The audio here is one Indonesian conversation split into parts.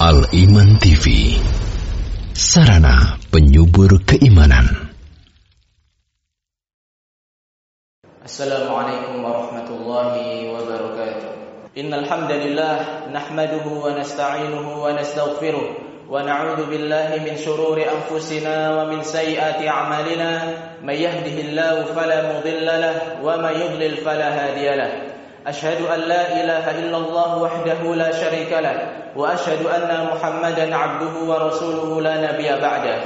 Al-Iman TV Sarana penyubur keimanan. Assalamualaikum warahmatullahi wabarakatuh. Innal hamdalillah nahmaduhu wa nasta'inuhu wa nastaghfiruh wa na'udzu billahi min shururi anfusina wa min sayyiati a'malina. Lahu wa may yudlil fala hadiya lahu أشهد أن لا إله إلا الله وحده لا شريك له وأشهد أن محمدا عبده ورسوله لا نبي بعده.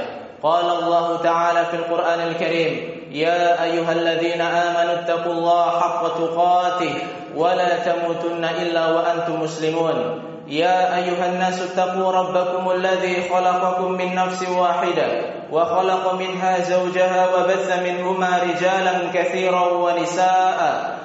قال الله تعالى في القرآن الكريم يا أيها الذين آمنوا اتقوا الله حق تقاته ولا تموتن إلا وأنتم مسلمون. يا أيها الناس اتقوا ربكم الذي خلقكم من نفس واحدة وخلق منها زوجها وبث منهما رجالا كثيرا ونساء.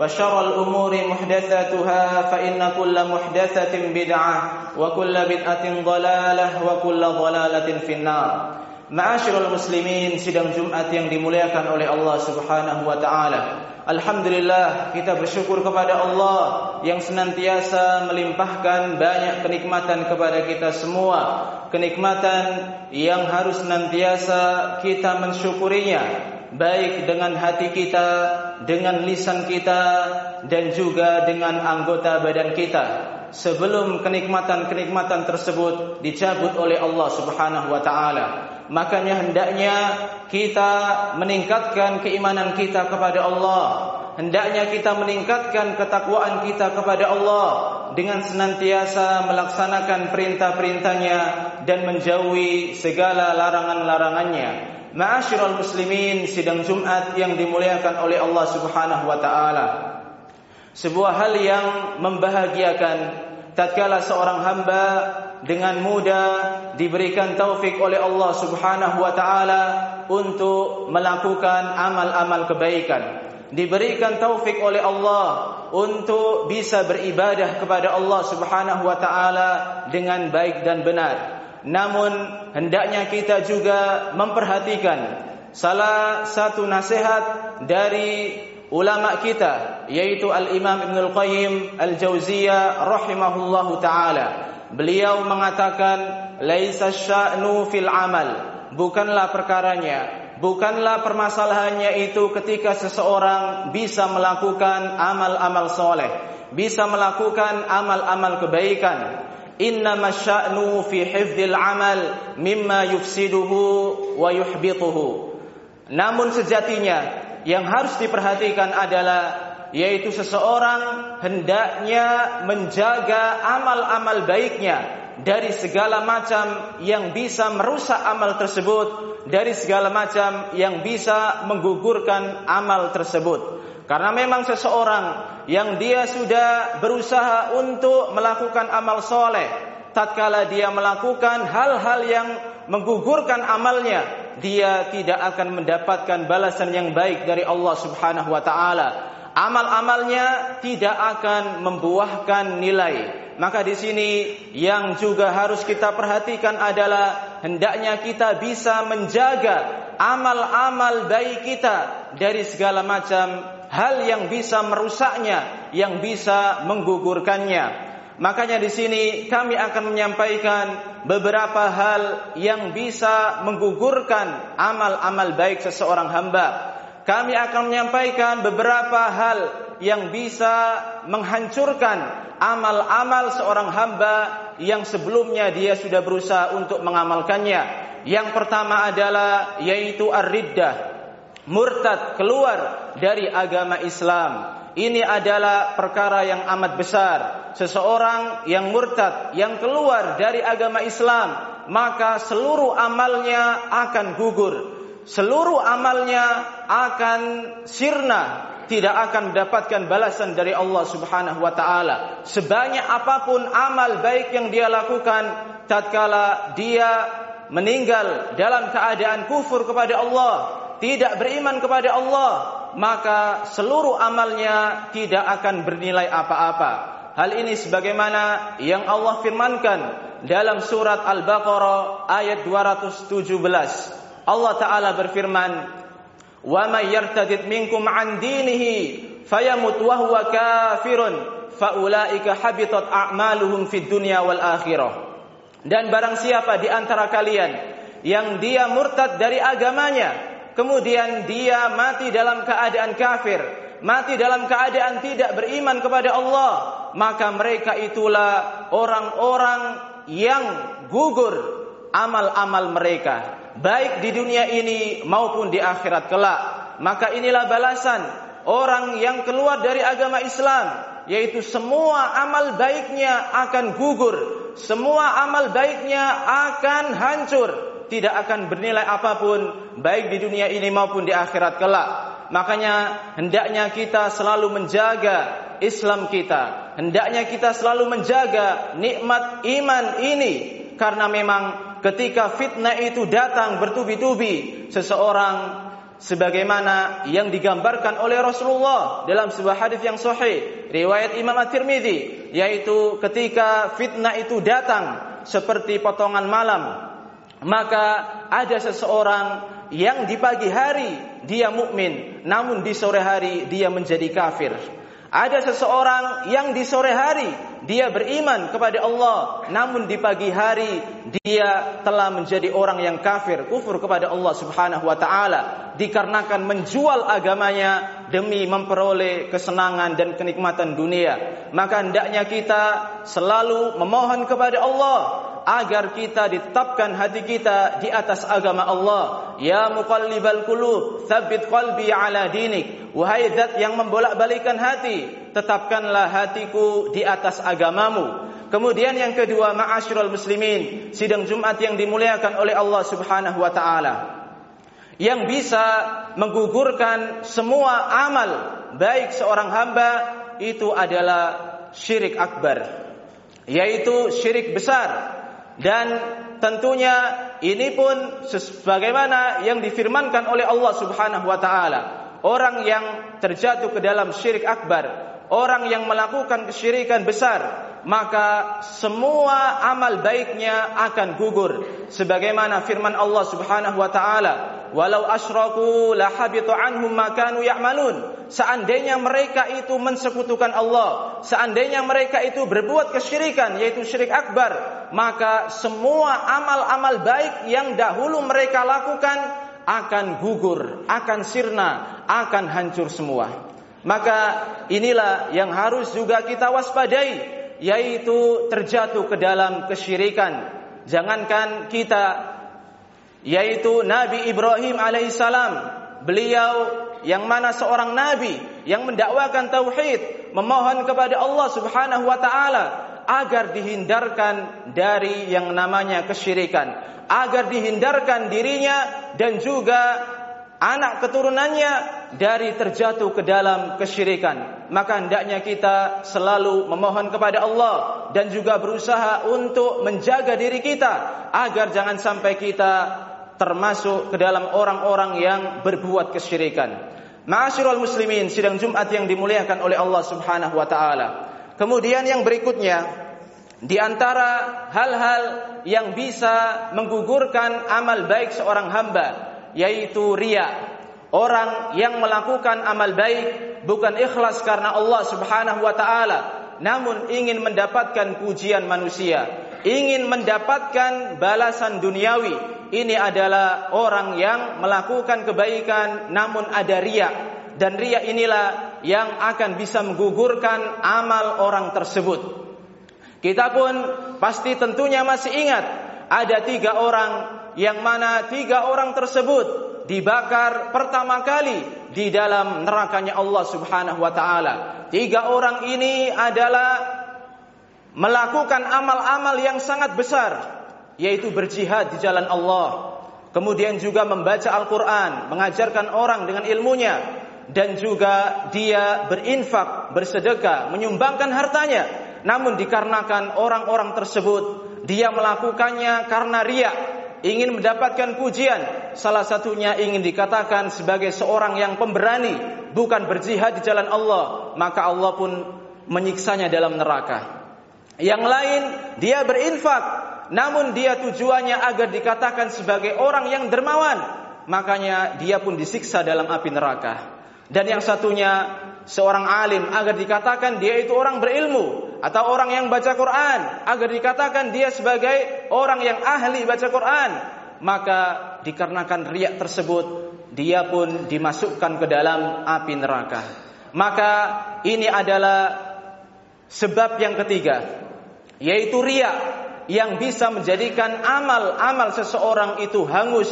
وشر الأمور محدثاتها فإن كل محدثة بدعة وكل بدعة ضلالة وكل ضلالة في النار Ma'asyiral muslimin sidang Jumat yang dimuliakan oleh Allah Subhanahu wa taala. Alhamdulillah kita bersyukur kepada Allah yang senantiasa melimpahkan banyak kenikmatan kepada kita semua. Kenikmatan yang harus senantiasa kita mensyukurinya baik dengan hati kita, dengan lisan kita dan juga dengan anggota badan kita sebelum kenikmatan-kenikmatan tersebut dicabut oleh Allah Subhanahu wa taala. Makanya hendaknya kita meningkatkan keimanan kita kepada Allah. Hendaknya kita meningkatkan ketakwaan kita kepada Allah dengan senantiasa melaksanakan perintah-perintahnya dan menjauhi segala larangan-larangannya. Ma'asyiral muslimin sidang Jumat yang dimuliakan oleh Allah Subhanahu wa taala. Sebuah hal yang membahagiakan tatkala seorang hamba dengan mudah diberikan taufik oleh Allah Subhanahu wa taala untuk melakukan amal-amal kebaikan. Diberikan taufik oleh Allah untuk bisa beribadah kepada Allah Subhanahu wa taala dengan baik dan benar. Namun hendaknya kita juga memperhatikan salah satu nasihat dari ulama kita yaitu Al-Imam Ibn Al-Qayyim Al-Jauziyah rahimahullahu taala. Beliau mengatakan laisa sya'nu fil amal. Bukanlah perkaranya, bukanlah permasalahannya itu ketika seseorang bisa melakukan amal-amal soleh, bisa melakukan amal-amal kebaikan. Innama sya'nu fi hifdzil amal mimma yufsiduhu wa. Namun sejatinya yang harus diperhatikan adalah yaitu seseorang hendaknya menjaga amal-amal baiknya dari segala macam yang bisa merusak amal tersebut, dari segala macam yang bisa menggugurkan amal tersebut. Karena memang seseorang yang dia sudah berusaha untuk melakukan amal soleh, tatkala dia melakukan hal-hal yang menggugurkan amalnya, dia tidak akan mendapatkan balasan yang baik dari Allah Subhanahu wa taala. Amal-amalnya tidak akan membuahkan nilai. Maka di sini yang juga harus kita perhatikan adalah hendaknya kita bisa menjaga amal-amal baik kita dari segala macam hal yang bisa merusaknya, yang bisa menggugurkannya. Makanya di sini kami akan menyampaikan beberapa hal yang bisa menggugurkan amal-amal baik seseorang hamba. Kami akan menyampaikan beberapa hal yang bisa menghancurkan amal-amal seorang hamba yang sebelumnya dia sudah berusaha untuk mengamalkannya. Yang pertama adalah yaitu ar-riddah, murtad keluar dari agama Islam. Ini adalah perkara yang amat besar. Seseorang yang murtad, yang keluar dari agama Islam, maka seluruh amalnya akan gugur. Seluruh amalnya akan sirna, tidak akan mendapatkan balasan dari Allah Subhanahu wa taala. Sebanyak apa pun amal baik yang dia lakukan tatkala dia meninggal dalam keadaan kufur kepada Allah, tidak beriman kepada Allah, maka seluruh amalnya tidak akan bernilai apa-apa. Hal ini sebagaimana yang Allah firmankan dalam surat Al-Baqarah ayat 217. Allah taala berfirman, "Wa may yartadid minkum an dinihi fayamut wa huwa kafirun faulaika habitat a'maluhum fid dunya wal akhirah." Dan barang siapa di antara kalian yang dia murtad dari agamanya, kemudian dia mati dalam keadaan kafir, mati dalam keadaan tidak beriman kepada Allah, maka mereka itulah orang-orang yang gugur amal-amal mereka, baik di dunia ini maupun di akhirat kelak. Maka inilah balasan orang yang keluar dari agama Islam, yaitu semua amal baiknya akan gugur, semua amal baiknya akan hancur, tidak akan bernilai apa pun baik di dunia ini maupun di akhirat kelak. Makanya hendaknya kita selalu menjaga Islam kita. Hendaknya kita selalu menjaga nikmat iman ini karena memang ketika fitnah itu datang bertubi-tubi seseorang sebagaimana yang digambarkan oleh Rasulullah dalam sebuah hadis yang sahih riwayat Imam At-Tirmidzi yaitu ketika fitnah itu datang seperti potongan malam maka ada seseorang yang di pagi hari dia mukmin namun di sore hari dia menjadi kafir ada seseorang yang di sore hari dia beriman kepada Allah, namun di pagi hari dia telah menjadi orang yang kafir, kufur kepada Allah Subhanahu wa taala dikarenakan menjual agamanya demi memperoleh kesenangan dan kenikmatan dunia. Maka hendaknya kita selalu memohon kepada Allah agar kita ditetapkan hati kita di atas agama Allah. Ya muqallibal qulub, tsabbit qalbi ala dinik. Wahai zat yang membolak-balikan hati, tetapkanlah hatiku di atas agamamu. Kemudian yang kedua, ma'asyiral muslimin, sidang Jumat yang dimuliakan oleh Allah Subhanahu wa taala. Yang bisa menggugurkan semua amal baik seorang hamba itu adalah syirik akbar, yaitu syirik besar dan tentunya ini pun sebagaimana yang difirmankan oleh Allah Subhanahu wa taala. Orang yang terjatuh ke dalam syirik akbar, orang yang melakukan kesyirikan besar, maka semua amal baiknya akan gugur sebagaimana firman Allah Subhanahu wa taala walau asyraku la habitu anhum ma kanu ya'malun seandainya mereka itu mensekutukan Allah seandainya mereka itu berbuat kesyirikan yaitu syirik akbar maka semua amal-amal baik yang dahulu mereka lakukan akan gugur akan sirna akan hancur semua maka inilah yang harus juga kita waspadai yaitu terjatuh ke dalam kesyirikan. Jangankan kita yaitu Nabi Ibrahim alaihissalam, beliau yang mana seorang nabi yang mendakwakan tauhid, memohon kepada Allah Subhanahu wa taala agar dihindarkan dari yang namanya kesyirikan, agar dihindarkan dirinya dan juga anak keturunannya dari terjatuh ke dalam kesyirikan. Maka hendaknya kita selalu memohon kepada Allah dan juga berusaha untuk menjaga diri kita agar jangan sampai kita termasuk ke dalam orang-orang yang berbuat kesyirikan. Ma'asyiral muslimin, sidang Jumat yang dimuliakan oleh Allah Subhanahu wa taala. Kemudian yang berikutnya di antara hal-hal yang bisa menggugurkan amal baik seorang hamba yaitu ria. Orang yang melakukan amal baik bukan ikhlas karena Allah Subhanahu wa taala, namun ingin mendapatkan pujian manusia, ingin mendapatkan balasan duniawi. Ini adalah orang yang melakukan kebaikan namun ada ria dan ria inilah yang akan bisa menggugurkan amal orang tersebut. Kita pun pasti tentunya masih ingat ada tiga orang yang mana tiga orang tersebut dibakar pertama kali di dalam nerakanya Allah Subhanahu wa taala. Tiga orang ini adalah melakukan amal-amal yang sangat besar yaitu berjihad di jalan Allah. Kemudian juga membaca Al-Qur'an, mengajarkan orang dengan ilmunya dan juga dia berinfak, bersedekah, menyumbangkan hartanya. Namun dikarenakan orang-orang tersebut dia melakukannya karena riak ingin mendapatkan pujian, salah satunya ingin dikatakan sebagai seorang yang pemberani, bukan berjihad di jalan Allah, maka Allah pun menyiksanya dalam neraka. Yang lain, dia berinfak, namun dia tujuannya agar dikatakan sebagai orang yang dermawan, makanya dia pun disiksa dalam api neraka. Dan yang satunya seorang alim agar dikatakan dia itu orang berilmu atau orang yang baca Quran. Agar dikatakan dia sebagai orang yang ahli baca Quran. Maka dikarenakan riak tersebut dia pun dimasukkan ke dalam api neraka. Maka ini adalah sebab yang ketiga yaitu riak yang bisa menjadikan amal-amal seseorang itu hangus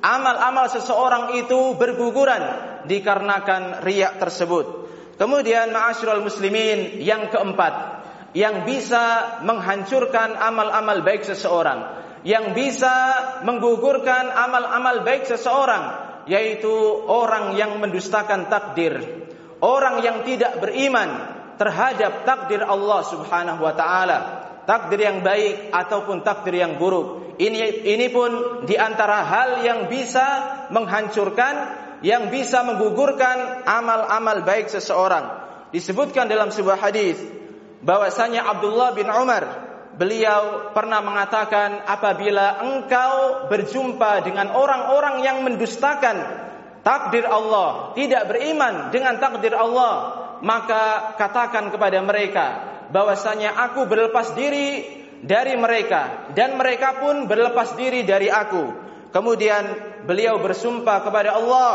amal-amal seseorang itu berguguran dikarenakan riak tersebut. Kemudian ma'asyiral muslimin yang keempat yang bisa menghancurkan amal-amal baik seseorang, yang bisa menggugurkan amal-amal baik seseorang yaitu orang yang mendustakan takdir, orang yang tidak beriman terhadap takdir Allah Subhanahu wa taala, takdir yang baik ataupun takdir yang buruk. Ini ini pun di antara hal yang bisa menghancurkan yang bisa menggugurkan amal-amal baik seseorang. Disebutkan dalam sebuah hadis bahwasanya Abdullah bin Umar beliau pernah mengatakan apabila engkau berjumpa dengan orang-orang yang mendustakan takdir Allah, tidak beriman dengan takdir Allah, maka katakan kepada mereka bahwasanya aku berlepas diri dari mereka dan mereka pun berlepas diri dari aku. Kemudian beliau bersumpah kepada Allah.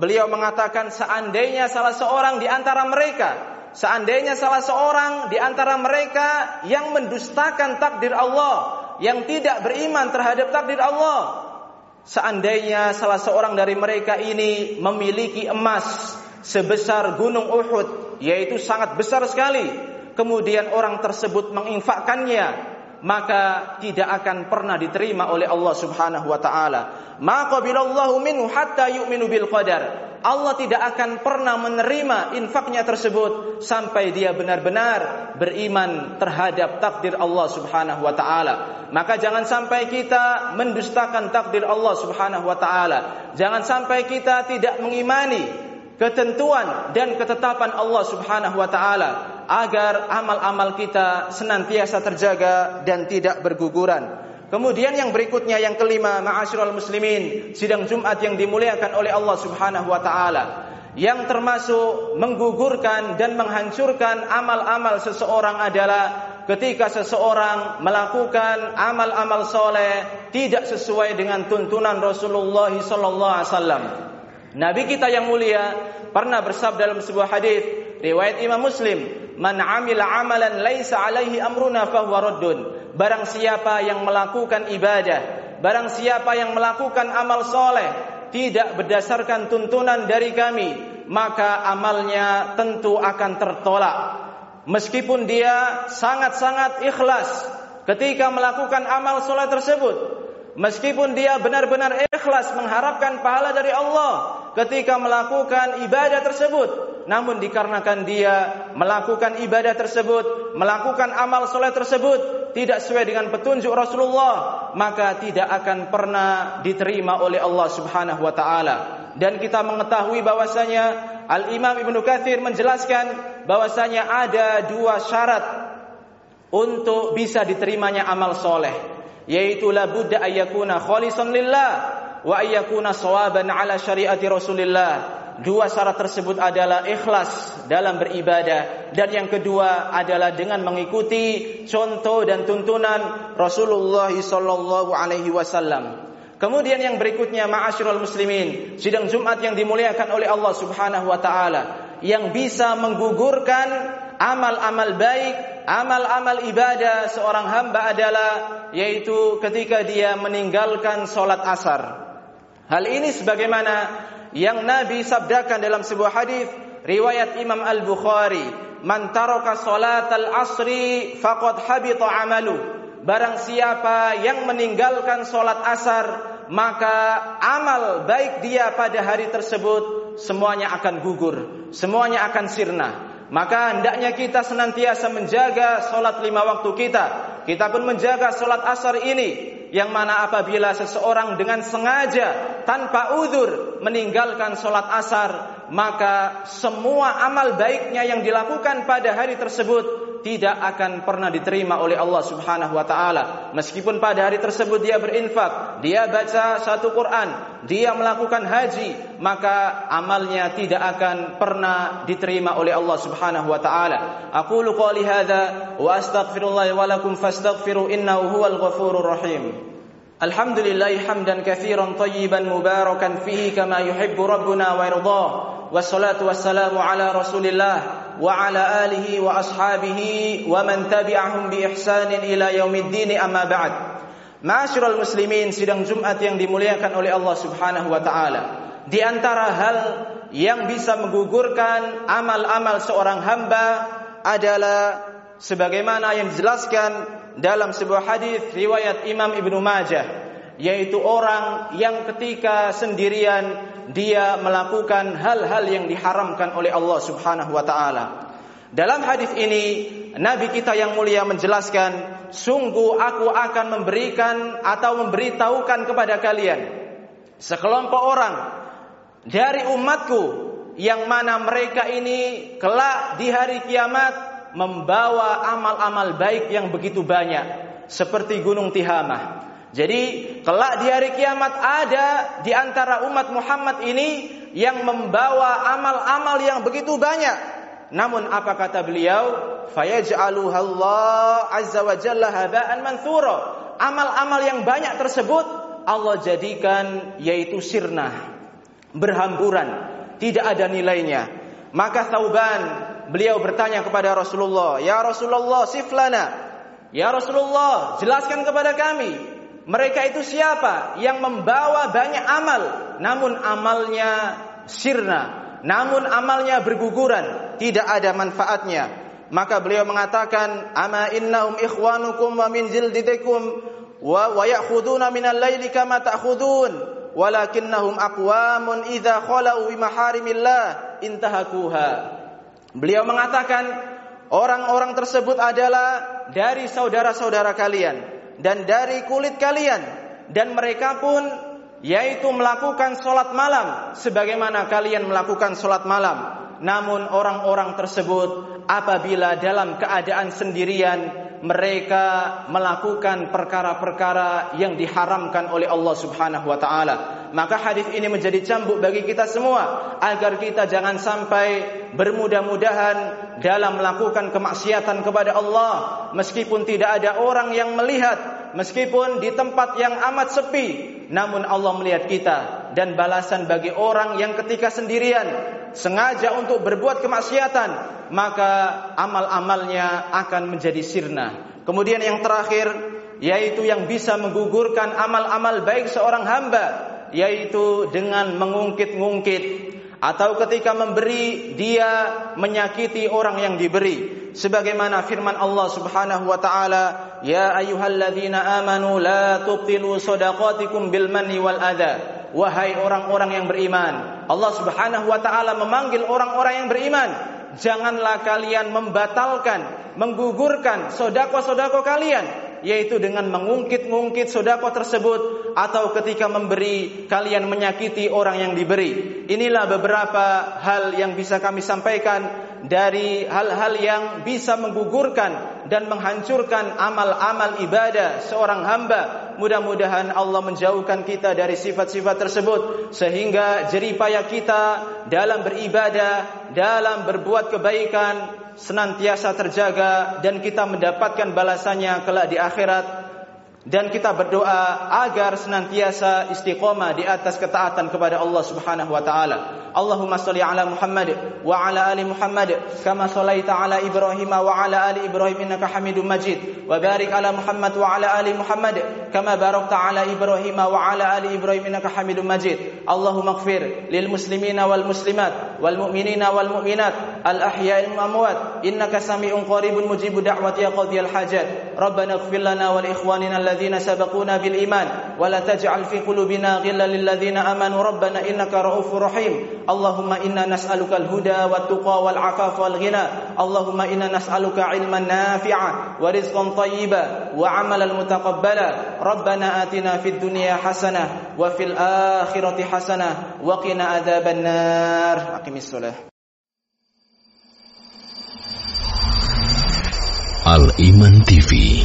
Beliau mengatakan seandainya salah seorang di antara mereka, seandainya salah seorang di antara mereka yang mendustakan takdir Allah, yang tidak beriman terhadap takdir Allah, seandainya salah seorang dari mereka ini memiliki emas sebesar gunung Uhud, yaitu sangat besar sekali, kemudian orang tersebut menginfakkannya maka tidak akan pernah diterima oleh Allah Subhanahu wa taala. Maka bilallahu minhu hatta yu'minu bil qadar. Allah tidak akan pernah menerima infaknya tersebut sampai dia benar-benar beriman terhadap takdir Allah Subhanahu wa taala. Maka jangan sampai kita mendustakan takdir Allah Subhanahu wa taala. Jangan sampai kita tidak mengimani ketentuan dan ketetapan Allah Subhanahu wa taala agar amal-amal kita senantiasa terjaga dan tidak berguguran. Kemudian yang berikutnya yang kelima, ma'asyiral muslimin, sidang Jumat yang dimuliakan oleh Allah Subhanahu wa taala yang termasuk menggugurkan dan menghancurkan amal-amal seseorang adalah ketika seseorang melakukan amal-amal soleh tidak sesuai dengan tuntunan Rasulullah sallallahu alaihi wasallam. Nabi kita yang mulia pernah bersabda dalam sebuah hadis riwayat Imam Muslim, "Man 'amila 'amalan laisa 'alaihi amruna fahuwa raddun." Barang siapa yang melakukan ibadah, barang siapa yang melakukan amal soleh tidak berdasarkan tuntunan dari kami, maka amalnya tentu akan tertolak. Meskipun dia sangat-sangat ikhlas ketika melakukan amal soleh tersebut, meskipun dia benar-benar ikhlas mengharapkan pahala dari Allah ketika melakukan ibadah tersebut namun dikarenakan dia melakukan ibadah tersebut melakukan amal soleh tersebut tidak sesuai dengan petunjuk Rasulullah maka tidak akan pernah diterima oleh Allah Subhanahu wa taala. Dan kita mengetahui bahwasanya Al Imam Ibnu Katsir menjelaskan bahwasanya ada dua syarat untuk bisa diterimanya amal soleh yaitu la budda ayyakuna khalisan lillah wa ayyakuna sawaban ala syariati Rasulillah. Dua syarat tersebut adalah ikhlas dalam beribadah dan yang kedua adalah dengan mengikuti contoh dan tuntunan Rasulullah sallallahu alaihi wasallam. Kemudian yang berikutnya ma'asyiral muslimin, sidang Jumat yang dimuliakan oleh Allah Subhanahu wa taala yang bisa menggugurkan amal-amal baik, amal-amal ibadah seorang hamba adalah yaitu ketika dia meninggalkan solat asar. Hal ini sebagaimana yang Nabi sabdakan dalam sebuah hadis riwayat Imam Al-Bukhari, "Man taraka al asri faqad habita amalu." Barang siapa yang meninggalkan solat asar, maka amal baik dia pada hari tersebut semuanya akan gugur, semuanya akan sirna. Maka hendaknya kita senantiasa menjaga solat lima waktu kita. Kita pun menjaga solat asar ini yang mana apabila seseorang dengan sengaja tanpa udur meninggalkan sholat asar maka semua amal baiknya yang dilakukan pada hari tersebut tidak akan pernah diterima oleh Allah Subhanahu wa taala. Meskipun pada hari tersebut dia berinfak, dia baca satu Quran, dia melakukan haji, maka amalnya tidak akan pernah diterima oleh Allah Subhanahu wa taala. Aku qouli hadza wa astaghfirullah wa lakum fastaghfiru innahu huwal ghafurur rahim. Alhamdulillah hamdan katsiran tayyiban mubarakan fihi kama yuhibbu rabbuna wa yardah. Wassalatu wassalamu ala Rasulillah وعلى آله وأصحابه ومن تبعهم بإحسان إلى يوم الدين أما بعد Ma'asyiral muslimin sidang Jumat yang dimuliakan oleh Allah Subhanahu wa taala. Di antara hal yang bisa menggugurkan amal-amal seorang hamba adalah sebagaimana yang dijelaskan dalam sebuah hadis riwayat Imam Ibnu Majah yaitu orang yang ketika sendirian dia melakukan hal-hal yang diharamkan oleh Allah Subhanahu wa taala. Dalam hadis ini Nabi kita yang mulia menjelaskan, sungguh aku akan memberikan atau memberitahukan kepada kalian sekelompok orang dari umatku yang mana mereka ini kelak di hari kiamat membawa amal-amal baik yang begitu banyak seperti gunung Tihamah jadi kelak di hari kiamat ada di antara umat Muhammad ini yang membawa amal-amal yang begitu banyak. Namun apa kata beliau? Fayaj'aluha Allah azza wa jalla haba'an manthura. Amal-amal yang banyak tersebut Allah jadikan yaitu sirna, berhamburan, tidak ada nilainya. Maka Tauban beliau bertanya kepada Rasulullah, "Ya Rasulullah, siflana." Ya Rasulullah, jelaskan kepada kami mereka itu siapa? Yang membawa banyak amal, namun amalnya sirna, namun amalnya berguguran, tidak ada manfaatnya. Maka beliau mengatakan, "Ama innahum ikhwanukum wa min jildikum wa wa ya'khuduna minal laili kama ta'khudun, walakinnahum aqwamun idza khalau bi maharimillah intahakuha." Beliau mengatakan, orang-orang tersebut adalah dari saudara-saudara kalian dan dari kulit kalian dan mereka pun yaitu melakukan solat malam sebagaimana kalian melakukan solat malam namun orang-orang tersebut apabila dalam keadaan sendirian mereka melakukan perkara-perkara yang diharamkan oleh Allah Subhanahu wa taala. Maka hadis ini menjadi cambuk bagi kita semua agar kita jangan sampai bermudah-mudahan dalam melakukan kemaksiatan kepada Allah meskipun tidak ada orang yang melihat, meskipun di tempat yang amat sepi, namun Allah melihat kita dan balasan bagi orang yang ketika sendirian sengaja untuk berbuat kemaksiatan, maka amal-amalnya akan menjadi sirna. Kemudian yang terakhir yaitu yang bisa menggugurkan amal-amal baik seorang hamba yaitu dengan mengungkit-ungkit atau ketika memberi dia menyakiti orang yang diberi sebagaimana firman Allah Subhanahu wa taala ya ayyuhalladzina amanu la tubtilu shadaqatikum bil manni wal adha wahai orang-orang yang beriman. Allah Subhanahu wa taala memanggil orang-orang yang beriman, janganlah kalian membatalkan, menggugurkan sodako-sodako kalian yaitu dengan mengungkit-ungkit sodako tersebut atau ketika memberi kalian menyakiti orang yang diberi. Inilah beberapa hal yang bisa kami sampaikan dari hal-hal yang bisa menggugurkan dan menghancurkan amal-amal ibadah seorang hamba Mudah-mudahan Allah menjauhkan kita dari sifat-sifat tersebut sehingga jeripaya kita dalam beribadah, dalam berbuat kebaikan senantiasa terjaga dan kita mendapatkan balasannya kelak di akhirat dan kita berdoa agar senantiasa istiqomah di atas ketaatan kepada Allah Subhanahu wa taala. اللهم صل على محمد وعلى ال محمد كما صليت على إبراهيم وعلى ال إبراهيم انك حميد مجيد وبارك على محمد وعلى ال محمد كما باركت على إبراهيم وعلى ال إبراهيم انك حميد مجيد اللهم اغفر للمسلمين والمسلمات والمؤمنين والمؤمنات الاحياء والاموات انك سميع قريب مجيب دعوه يا قاضي الحاجات ربنا اغفر لنا ولاخواننا الذين سبقونا بالايمان ولا تجعل في قلوبنا غلا للذين امنوا ربنا انك رؤوف رحيم Allahumma inna nas'aluka al-huda wa tuqa wal afaf wal ghina. Allahumma inna nas'aluka ilman nafi'a wa rizqan tayyiba wa amalan mutaqabbala. Rabbana atina fid dunya hasanah wa fil akhirati hasanah wa qina adzaban nar aqimis salah Al Iman TV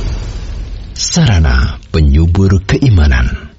Sarana penyubur keimanan.